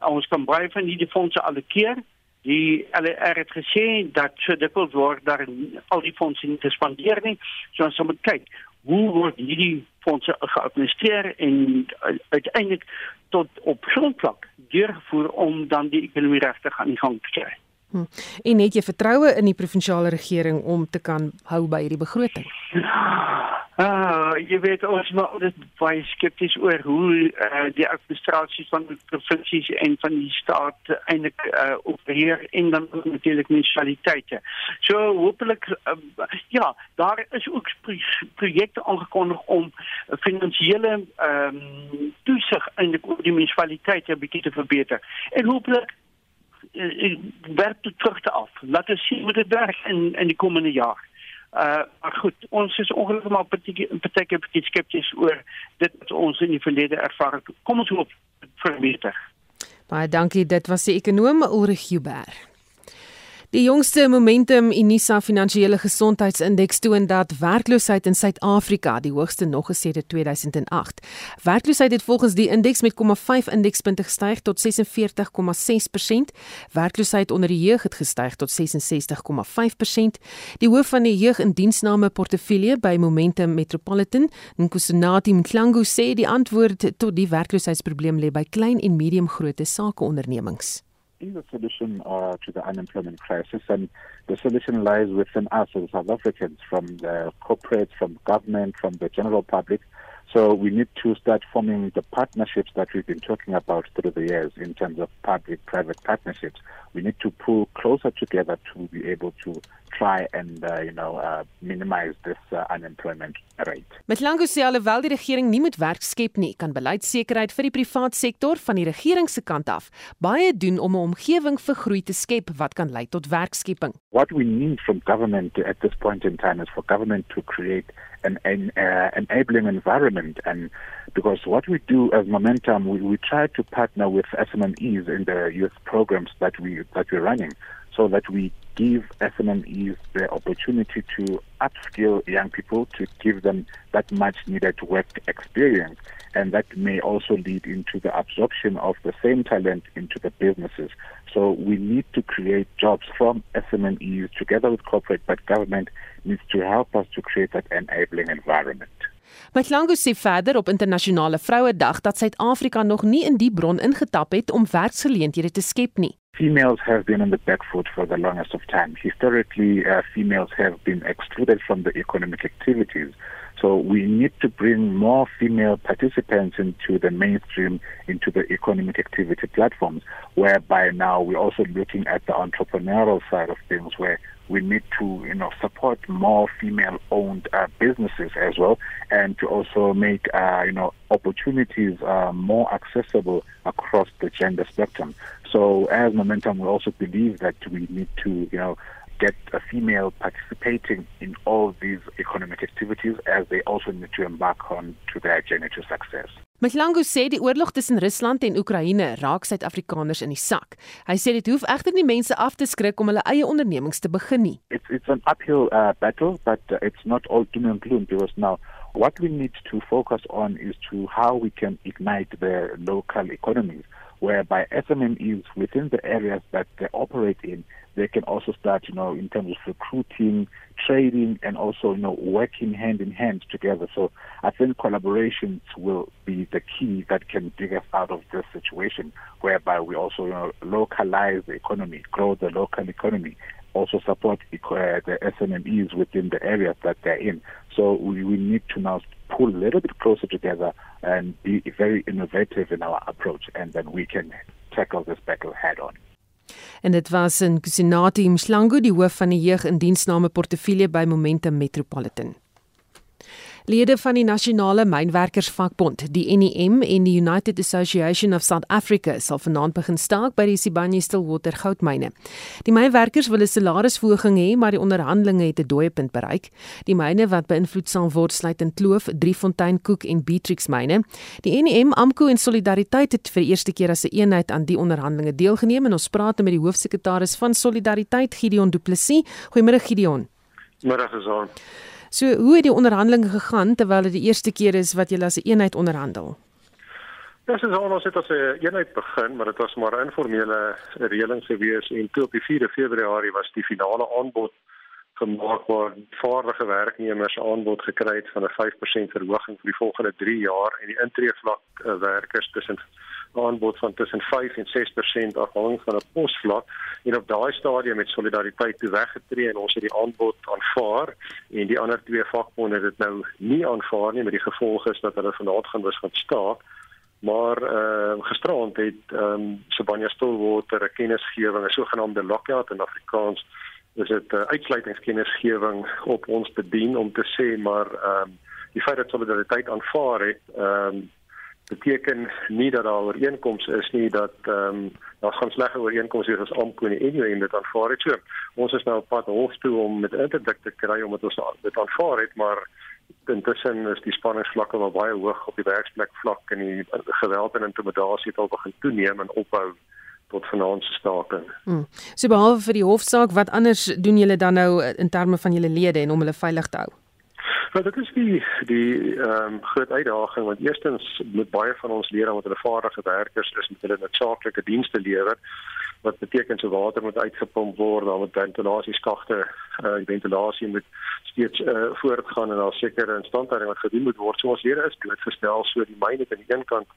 ons kan baie van hierdie fondse allokeer. Die LR het gesê dat so dikwels word daar al die fondse nie gespandeer nie. So ons moet kyk hoe word hierdie fondse geadministreer en uiteindelik tot op grondvlak deurgevoer om dan die ekonomie regtig aan die gang te kry. Hm. En het jy vertroue in die provinsiale regering om te kan hou by hierdie begroting? Ah, jy weet ons maar dit baie skepties oor hoe uh, die administrasie van die provinsies en van die staat eintlik uh, opereer en dan natuurlik munisipaliteite. So hopelik uh, ja, daar is ook projekte aangekondig om finansiële ehm um, toesig in die munisipaliteite 'n bietjie te verbeter. En hopelik uh, werk dit terug te af. Laat ons sien hoe dit werk in in die komende jaar. Uh maar goed, ons is ongelukkig maar partyke bietjie skepties oor dit wat ons in die verlede ervaar het. Kom ons hoop vir beter. Baie dankie. Dit was die ekonom Ulrich Huber. Die jongste Momentum Unisa finansiële gesondheidsindeks toon dat werkloosheid in Suid-Afrika die hoogste nog is sedert 2008. Werkloosheid het volgens die indeks met 0,5 indekspunte gestyg tot 46,6%. Werkloosheid onder die jeug het gestyg tot 66,5%. Die hoof van die jeugindiensname portefeulje by Momentum Metropolitan, Nkusunati Mklangu sê die antwoord tot die werkloosheidsprobleem lê by klein en medium-grootte sakeondernemings. Is a solution uh, to the unemployment crisis, and the solution lies within us as South Africans, from the corporates, from government, from the general public. So we need to start forming the partnerships that we've been talking about through the years in terms of public-private partnerships. We need to pull closer together to be able to try and uh, you know uh, minimize this uh, unemployment rate. Mthlangu sê alhoewel die regering nie moet werk skep nie, kan beleidsekerheid vir die privaat sektor van die regering se kant af baie doen om 'n omgewing vir groei te skep wat kan lei tot werkskepping. What we need from government at this point in time is for government to create an, an uh, enabling environment. And because what we do as Momentum, we, we try to partner with SMEs in the youth programs that we that we're running, so that we give SMMEs the opportunity to upskill young people to give them that much needed work experience. And that may also lead into the absorption of the same talent into the businesses. So we need to create jobs from SMMEs together with corporate, but government needs to help us to create that enabling environment. Mthlangu sê verder op internasionale Vrouedag dat Suid-Afrika nog nie in die bron ingetap het om werksgeleenthede te skep nie. Females have been on the back foot for the longest of time. Historically, uh, females have been excluded from the economic activities. So we need to bring more female participants into the mainstream, into the economic activity platforms, whereby now we're also looking at the entrepreneurial side of things where we need to, you know, support more female-owned uh, businesses as well, and to also make, uh, you know, opportunities uh, more accessible across the gender spectrum. So, as Momentum, we also believe that we need to, you know, get a female participating in all these economic activities as they also need to embark on to their journey to success. Mthlangu sê die oorlog tussen Rusland en Oekraïne raak Suid-Afrikaners in die sak. Hy sê dit hoef egter nie mense af te skrik om hulle eie ondernemings te begin nie. It's it's an uphill uh, battle but uh, it's not all doom and gloom because now what we need to focus on is to how we can ignite the local economies whereby SMMEs within the areas that they operate in they can also start, you know, in terms of recruiting, trading, and also, you know, working hand in hand together. So I think collaborations will be the key that can dig us out of this situation, whereby we also, you know, localize the economy, grow the local economy, also support uh, the SMMEs within the areas that they're in. So we, we need to now pull a little bit closer together and be very innovative in our approach, and then we can tackle this battle head on. En dit was in Kusinati Mhlangu, die hoof van die jeugindiensname portefeulje by Momentum Metropolitan. Lede van die Nasionale Mynwerkersvakbond, die NEM en die United Association of South Africa sal vanaand begin staak by die Sibanye-Stillwater goudmyne. Die mynwerkers wil 'n salarisverhoging hê, maar die onderhandelinge het 'n dooie punt bereik. Die myne wat beïnvloed sal word sluit in Kloof, Driefontein, Koek en Beatrix myne. Die NEM, AMKU en Solidariteit het vir die eerste keer as 'n eenheid aan die onderhandelinge deelgeneem en ons praat met die hoofsekretaris van Solidariteit, Gideon Du Plessis. Goeiemôre Gideon. Môre gesond. So hoe het die onderhandelinge gegaan terwyl dit die eerste keer is wat julle as 'n eenheid onderhandel? Ja, dis al ons het as 'n eenheid begin, maar dit was maar 'n informele reëling gewees en toe op die 4de Februarie was die finale aanbod gemaak waar vaardige werknemers aanbod gekry het van 'n 5% verhoging vir die volgende 3 jaar en die intreevlak uh, werkers tussen aanbod van tussen 5 en 6% afhangend van 'n posvlak. En op daai stadium het solidariteit toe weggetree en ons het die aanbod aanvaar en die ander twee vakbonde het dit nou nie aanvaar nie met die gevolg is dat hulle vanaand gaan wys gaan staak. Maar uh, gisterand het ehm um, Sibanye Stillwater 'n kennisgewing 'n sogenaamde lockout in Afrikaans is dit 'n uh, uitsluitingskennisgewing op ons bedien om te sê maar ehm um, die feit dat solidariteit aanvaar het ehm um, beteken nie dat daar ooreenkomste is nie dat ehm um, daar gaan slegte ooreenkomste wees as Amko en Enyo en dit aanvaar het. So, ons is nou op pad hof toe om met interdik te kry om dit ons dit aanvaar het, maar intussen is die spanningsvlakke wel baie hoog op die werksplek vlak en die geweld en intimidasie het al begin toeneem en ophou tot vanaand se staking. Hmm. So behalwe vir die hofsaak, wat anders doen julle dan nou in terme van julle lede en om hulle veilig te hou? Nou dit is die die ehm um, groot uitdaging want eerstens moet baie van ons lede wat hulle vaardige werkers is met hulle noodsaaklike dienste lewer wat beteken so water moet uitgepomp word, dan moet ventilasieskagte, uh, ventilasie moet steeds uh, voortgaan en daar sekere instandhouding wat gedoen moet word. So ons lede is doodgestel so die myn het aan die een kant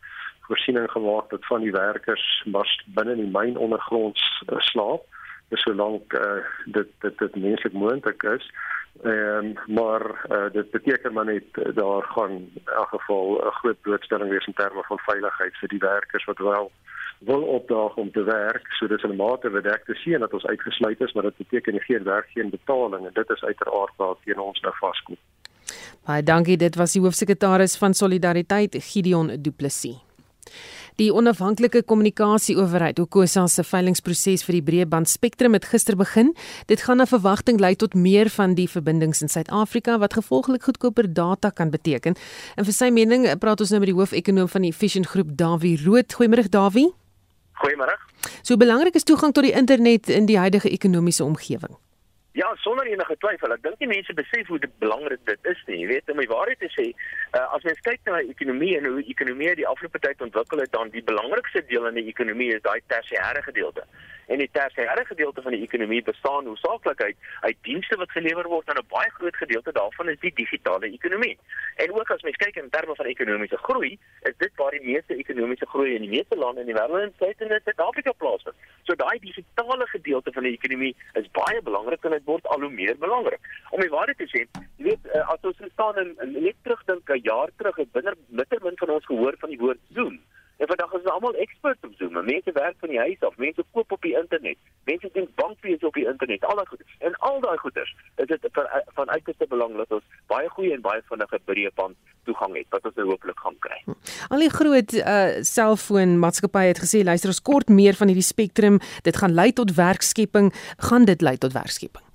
voorsiening gemaak dat van die werkers maar binne die myn ondergronds uh, slaap solank uh, dit dit dit menslik moontlik is Ehm um, maar uh, dit beteken maar net uh, daar gaan in elk geval 'n groot blootstelling wees in terme van veiligheid vir die werkers wat wel wil opdaag om te werk. So dis 'n mate bedek te sien dat ons uitgesluit is, maar dit beteken geen werk geen betaling en dit is uiteraard waar teen ons nou vaskom. Baie dankie, dit was die hoofsekretaris van Solidariteit Gideon Du Plessis. Die onafhanklike kommunikasieowerheid, Okosa se veilingproses vir die breëband spektrum het gister begin. Dit gaan na verwagting lei tot meer van die verbindings in Suid-Afrika wat gevolglik goedkoper data kan beteken. En vir sy mening praat ons nou met die hoofekonoom van die Efficient Groep, Dawie Rood. Goeiemôre Dawie. Goeiemôre. So belangrik is toegang tot die internet in die huidige ekonomiese omgewing. Ja, sonder enige twyfel. Ek dink die mense besef hoe belangrik dit is nie. Jy weet, om die waarheid te sê, uh, as mens kyk na die ekonomie en hoe die ekonomie die afgelope tyd ontwikkel het, dan die belangrikste deel in die ekonomie is daai tersiêre gedeelte. En die tersiêre gedeelte van die ekonomie bestaan hoofsaaklik uit uit dienste wat gelewer word en 'n baie groot gedeelte daarvan is die digitale ekonomie. En ook as mens kyk in terme van ekonomiese groei, is dit waar die meeste ekonomiese groei in die meeste lande in die wêreld insluitende Suid-Afrika plaasvind. So daai digitale gedeelte van die ekonomie is baie belangrik en dit word al hoe meer belangrik. Om die waarheid te sê, jy weet uh, as ons staan en net terugdink 'n jaar terug, het binne bittermin van ons gehoor van die woord Zoom. En vandag is almal experts op Zoom. Mense werk van die huis af, mense koop op die internet, mense doen bankfees op die internet, al daai goed. En al daai goeders, is dit van van uiterste belang dat ons baie goeie en baie vinnige breëband toegang het wat ons nou hopelik gaan kry. Al die groot uh selfoon maatskappye het gesê luister ons kort meer van hierdie spektrum, dit gaan lei tot werkskepping, gaan dit lei tot werkskepping?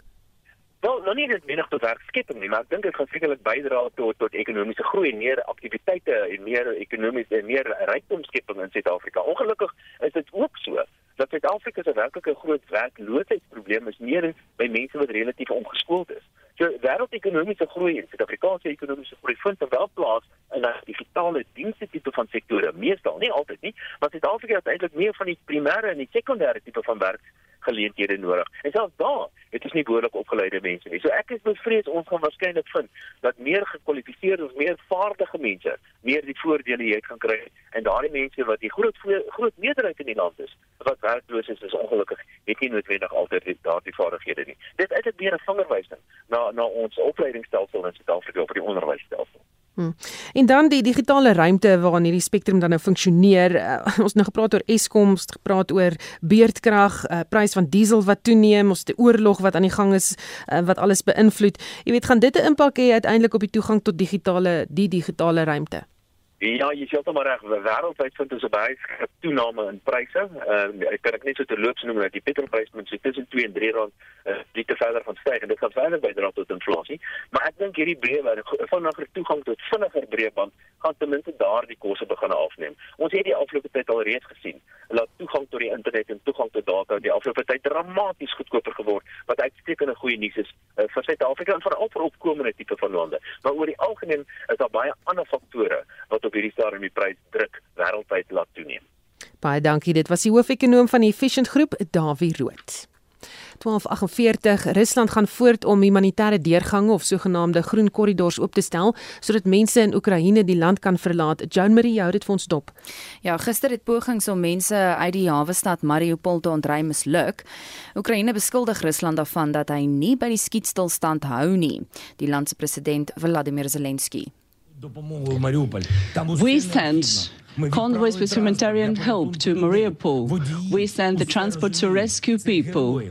Wel, nou nie net menig tot werkskepping nie, maar ek dink dit gaan sekerlik bydra tot tot ekonomiese groei meer aktiwiteite en meer ekonomiese en meer rykdomskepping in Suid-Afrika. Ongelukkig is dit ook so dat Suid-Afrika se werklike groot werkloosheidsprobleem is meer by mense wat relatief omgeskoold is. So wêreldekonomiese groei en Suid-Afrikaanse ekonomiese groei vind wel plaas in 'n digitale dienste tipe van sektore. Meestal, nie altyd nie, maar Suid-Afrika het eintlik meer van die primêre en die sekondêre tipe van werk geleenthede nodig. En selfs daar het ons nie behoorlik opgeleide mense nie. So ek is bevrees ons gaan waarskynlik vind dat meer gekwalifiseerde, meer vaardige mense meer die voordele hier kan kry en daardie mense wat die groot groot meerderheid in die land is wat werkloos is, is ongelukkig het nie noodwendig altyd daardie vaardighede nie. Dit is eintlik meer 'n vingerwysing na na ons opleidingsstelsel in Suid-Afrika op die onderwysstelsel. Hmm. En dan die digitale ruimte waarin hierdie spektrum dan nou funksioneer. Uh, ons nou gepraat oor Eskom, ons gepraat oor beurtkrag, uh, prys van diesel wat toeneem, ons die oorlog wat aan die gang is uh, wat alles beïnvloed. Jy weet, gaan dit 'n impak hê uiteindelik op die toegang tot digitale die digitale ruimte? Ja, jy sê maar reg, wêreldwyd vind ons 'n baie toename in pryse. Uh, ek kan ek net so terloops noem dat die petrolprys moet so tussen 2 en 3 rand uh, die te verder van styg en dit gaan verder bydra tot inflasie. Maar ek dink hierdie breë vinniger toegang tot vinniger breëband gaan ten minste daardie koste begin afneem. Ons het die afgelope tyd al reeds gesien dat toegang tot die internet en toegang tot data die afgelope tyd dramaties goedkoper geword wat uitstekende goeie nuus is uh, vir Suid-Afrika en vir opkomende tipe van lande. Maar oor die algemeen is daar baie ander faktore wat op hierdie stadium die prys druk wêreldwyd laat toeneem. Baie dankie. Dit was die hoofekonoom van die Efficient Groep, Dawie Rood. 1248 Rusland gaan voort om humanitêre deurgange of sogenaamde groen korridors oop te stel sodat mense in Oekraïne die land kan verlaat. Joan Marie hou dit vir ons dop. Ja, gister het pogings om mense uit die hawe stad Mariupol te ontry misluk. Oekraïne beskuldig Rusland daarvan dat hy nie by die skietstilstand hou nie. Die land se president Volodymyr Zelensky We send convoys with humanitarian help to Mariupol. We send the transport to rescue people.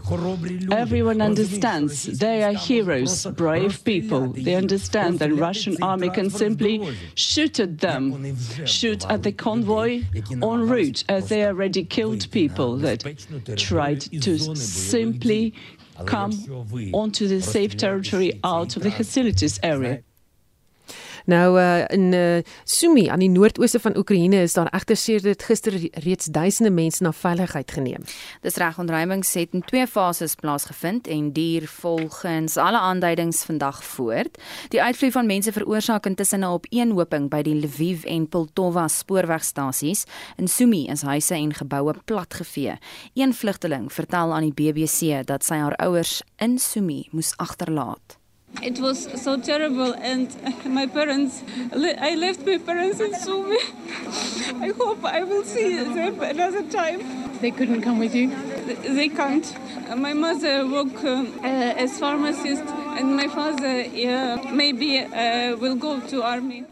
Everyone understands they are heroes, brave people. They understand that Russian army can simply shoot at them, shoot at the convoy en route, as they already killed people that tried to simply come onto the safe territory out of the hostilities area. Nou uh, in uh, Sumy aan die noordooste van Oekraïne is daar egter sedert gister reeds duisende mense na veiligheid geneem. Dis reg ontruimings het in twee fases plaasgevind en duur volgens alle aanduidings vandag voort. Die uitvloei van mense veroorsaak intussen 'n opeenhoping by die Lviv en Poltava spoorwegstasies. In Sumy is huise en geboue platgevee. Een vlugteling vertel aan die BBC dat sy haar ouers in Sumy moes agterlaat. It was so terrible, and my parents, I left my parents in Sumy. I hope I will see them another time. They couldn't come with you? They can't. My mother worked uh, as pharmacist and my father maybe uh, will go to army.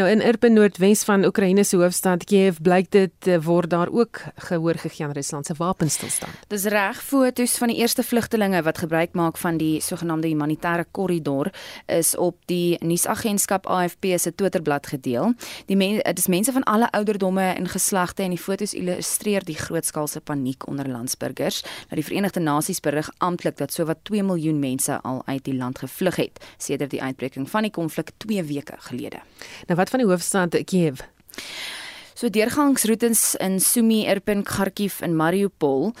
Nou in Irpin Noordwes van Oekraïne se hoofstad Kiev blyk dit word daar ook gehoor gegee aan Rusland se wapenstilstand. Dis reg foto's van die eerste vlugtelinge wat gebruik maak van die sogenaamde humanitêre korridor is op die nuusagentskap AFP se Twitterblad gedeel. Die mense dit is mense van alle ouderdomme en geslagte en die foto's illustreer die grootskaalse paniek onder landsburgers. Nou die Verenigde Nasies berig amptelik dat sowat 2 miljoen mense al uit die land gevlug het sedert die uitbreking van die konflik 2 weke gelede. Nou wat van die hoofstad Kiev? So deurgangsroetes in Sumy, Irpin, Kharkiv en Mariupol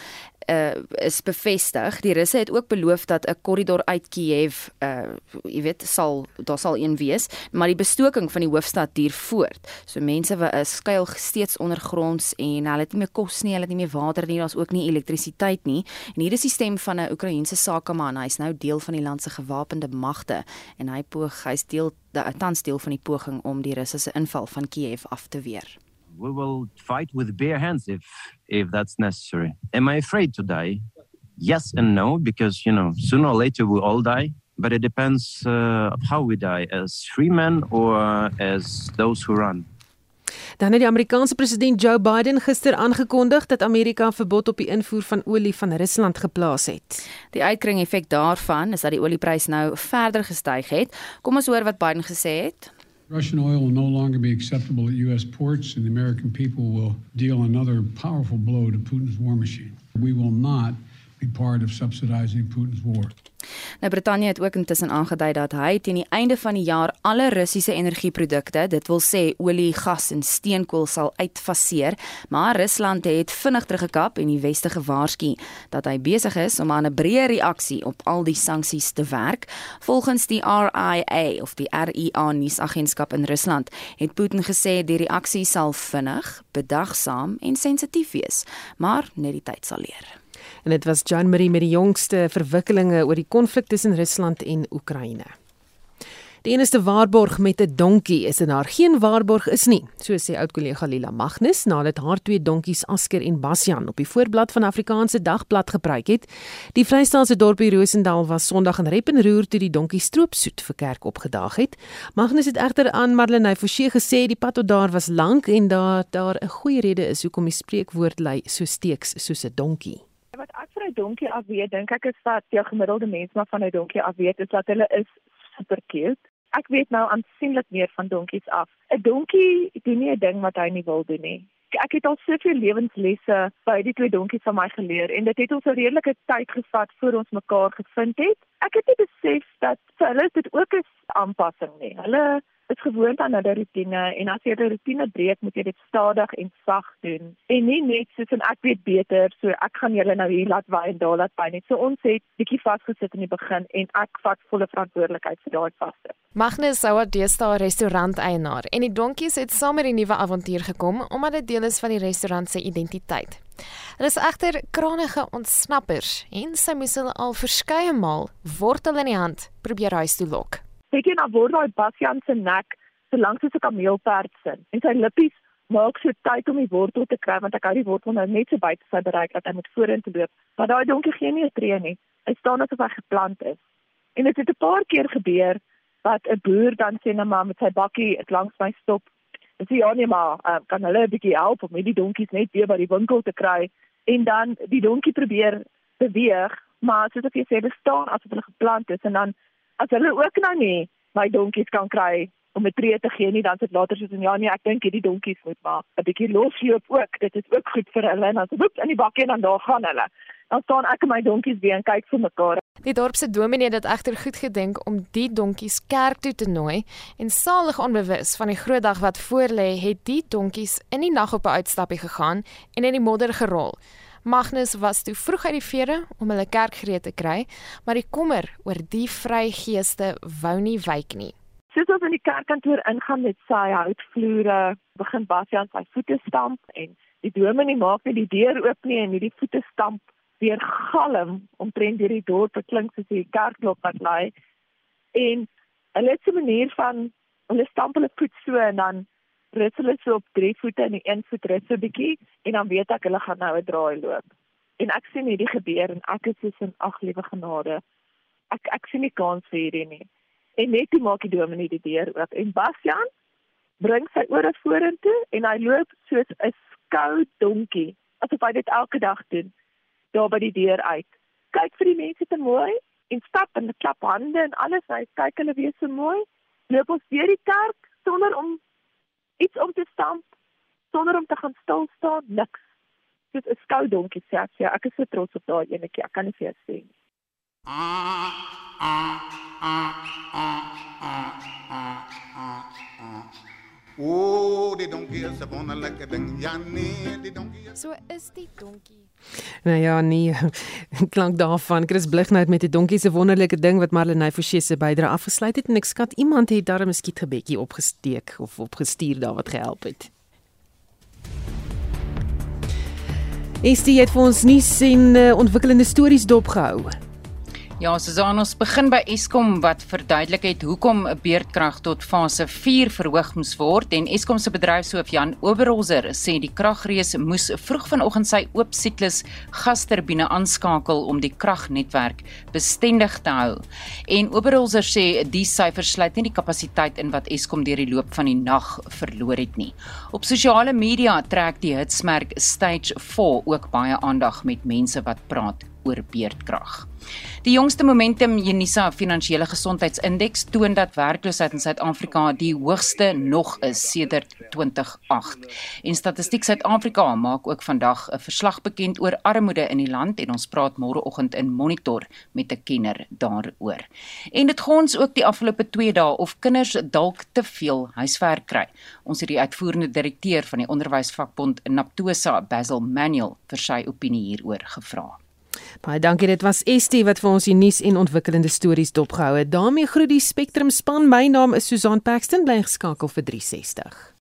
uh is bevestig. Die Russe het ook beloof dat 'n korridor uit Kiev uh jy weet sal daar sal een wees, maar die bestoking van die hoofstad duur voort. So mense wat is skuil steeds ondergronds en hulle het nie meer kos nie, hulle het nie meer water nie, daar's ook nie elektrisiteit nie. En hier is die stem van 'n Oekraïense sakeman. Hy's nou deel van die land se gewapende magte en hy poog hy's deel tans deel van die poging om die Russiese inval van Kiev af te weer. We will fight with bare hands if if that's necessary. Am I afraid to die? Yes and no, because you know sooner or later we all die. But it depends uh, how we die, as free men or as those who run. Dan het die Amerikaanse president Joe Biden gister aangekondig dat Amerika 'n verbod op die invoer van olie van Rusland geplaas het. Die uitkring effek daarvan is dat die oliepryse nou verder gestyg het. Kom ons hoor wat Biden gesê het. Russian oil will no longer be acceptable at U.S. ports, and the American people will deal another powerful blow to Putin's war machine. We will not be part of subsidizing Putin's war. Nou Brittanje het ook intussen aangedui dat hy teen die einde van die jaar alle Russiese energieprodukte, dit wil sê olie, gas en steenkool sal uitfaseer, maar Rusland het vinnig teruggekap en die weste gewaarsku dat hy besig is om aan 'n breë reaksie op al die sanksies te werk. Volgens die RIA of die RIA nuusagentskap in Rusland het Putin gesê die reaksie sal vinnig, bedagsaam en sensitief wees, maar net die tyd sal leer. En dit was John Marie met die jongste verwikkelinge oor die konflik tussen Rusland en Oekraïne. Die enigste waarborg met 'n donkie is dat daar geen waarborg is nie, so sê oud kollega Lila Magnus nadat haar twee donkies Asker en Basjan op die voorblad van Afrikaanse Dagblad gebruik het. Die Vrystaatse dorpie Rosendal was Sondag in rep en roer toe die donkie stroopsoet vir kerk opgedaag het. Magnus het egter aan Marlene Forsie gesê die pad tot daar was lank en dat daar 'n goeie rede is hoekom die spreekwoord lui so steeks soos 'n donkie wat ek vir 'n donkie af weet, dink ek is dat jou gemiddelde mens maar van 'n donkie af weet is dat hulle is super cute. Ek weet nou aansienlik meer van donkies af. 'n Donkie doen nie 'n ding wat hy nie wil doen nie. Ek het al soveel lewenslesse by die twee donkies van my geleer en dit het ons 'n redelike tyd gevat voor ons mekaar gevind het. Ek het nie besef dat vir hulle dit ook 'n aanpassing nie. Hulle is gewoond aan 'n rotine en as jy 'n rotine breek, moet jy dit stadig en sag doen. En nie net soos en ek weet beter, so ek gaan julle nou hier laat waai en daar laat by net. So ons het bietjie vasgesit in die begin en ek vat volle verantwoordelikheid vir daai vaste. Magnus sou 'n deesdae restaurant eienaar en die donkies het saam met die nuwe avontuur gekom omdat dit deel is van die restaurant se identiteit. Hulle is egter kranige ontsnappers en sy moes hulle al verskeie maal wortel in die hand probeer huis toe lok het jy na word daai Bastian se nek so lank soos 'n kameelperd sin. En sy lippies maak so tyd om die wortel te kry want ek hou die wortel nou net so buite sy bereik dat hy moet vorentoe loop. Maar daai donkie gee nie 'n tree nie. Hy staan asof hy geplant is. En dit het 'n paar keer gebeur dat 'n boer dan sê net maar met sy bakkie langs my stop. En sê ja nee maar uh, kan hulle 'n bietjie help om die donkies net weer by die winkel te kry? En dan die donkie probeer beweeg maar soos ek sê hulle staan asof hulle geplant is en dan as hulle ook nou nie my donkies kan kry om 'n tree te gee nie dan sit later soos en ja nee ek dink hierdie donkies moet maar 'n bietjie losloop ook. Dit is ook goed vir hulle en dan woep in die bakkie en dan daar gaan hulle. Dan staan ek en my donkies weer en kyk vir mekaar. Die dorp se dominee het egter goed gedink om die donkies kerk toe te nooi en salig onbewus van die groot dag wat voorlê het die donkies in die nag op 'n uitstappie gegaan en in die modder gerol Magnus was toe vroeg uit die vere om hulle kerk gereed te kry, maar die kommer oor die vrygeeste wou nie wyk nie. Soos ons in die kerkkantoor ingaan met sy houtvloere, begin Bastian sy voete stamp en die dominee maak net die deur oop nie en hierdie voete stamp weer galm omtrent deur die dorp klink soos die kerkklok wat lui. En hulle het 'n manier van hulle stamp hulle voet so en dan rus hulle so op drie voete en een voet rus so 'n bietjie en dan weet ek hulle gaan nou 'n draai loop. En ek sien hierdie gebeur en ek is soos in ag liewe genade. ek ek sien nie kans vir hierdie nie. En net toe maak die dominee die deur oop en Bastian bring sy ore vorentoe en hy loop soos 'n skou donkie asof hy dit elke dag doen daar by die deur uit. Kyk vir die mense te mooi en stap en klap hande en alles. Hy kyk hulle weer so mooi. Loop ons deur die kerk sonder om iets om te stamp, sonder om te gaan stil staan, niks. Dit is skou donkie sê ek. Ek is so trots op daai enetjie. Ek kan nie vir jou sê nie. Is 'n wonderlike ding. Ja nee, die donkie. So is die donkie. Nou ja, nee, klank daarvan. Chris Blighnout met die donkie se wonderlike ding wat Marlenae Forsie se bydra afgesluit het en ek skat iemand het daar 'n skietgebedjie opgesteek of opgestuur daar wat gehelp het. Is dit vir ons nie sien uh, ontwikkelende stories dopgehou? Ja, Susan, ons begin by Eskom wat verduidelik het hoekom 'n beurtkrag tot fase 4 verhoog moes word en Eskom se bedryfshoof Jan Oberholzer sê die kragrees moes vroeg vanoggend sy oop siklus gasturbine aanskakel om die kragnetwerk bestendig te hou. En Oberholzer sê die syfers sluit nie die kapasiteit in wat Eskom deur die loop van die nag verloor het nie. Op sosiale media trek die hitsmerk Stage 4 ook baie aandag met mense wat praat oor beurtkrag. Die jongste Momentum Unisa Finansiële Gesondheidsindeks toon dat werkloosheid in Suid-Afrika die hoogste nog is sedert 2008. En Statistiek Suid-Afrika maak ook vandag 'n verslag bekend oor armoede in die land en ons praat môreoggend in Monitor met 'n kenner daaroor. En dit gons ook die afgelope 2 dae of kinders dalk te veel huiswerk kry. Ons het die uitvoerende direkteur van die onderwysvakbond Naptosa, Basil Manuel, vir sy opinie hieroor gevra. Baie dankie. Dit was Estie wat vir ons die nuus en ontwikkelende stories dopgehou het. daarmee groet die Spectrum span. My naam is Susan Paxton. Bly geskakel vir 360.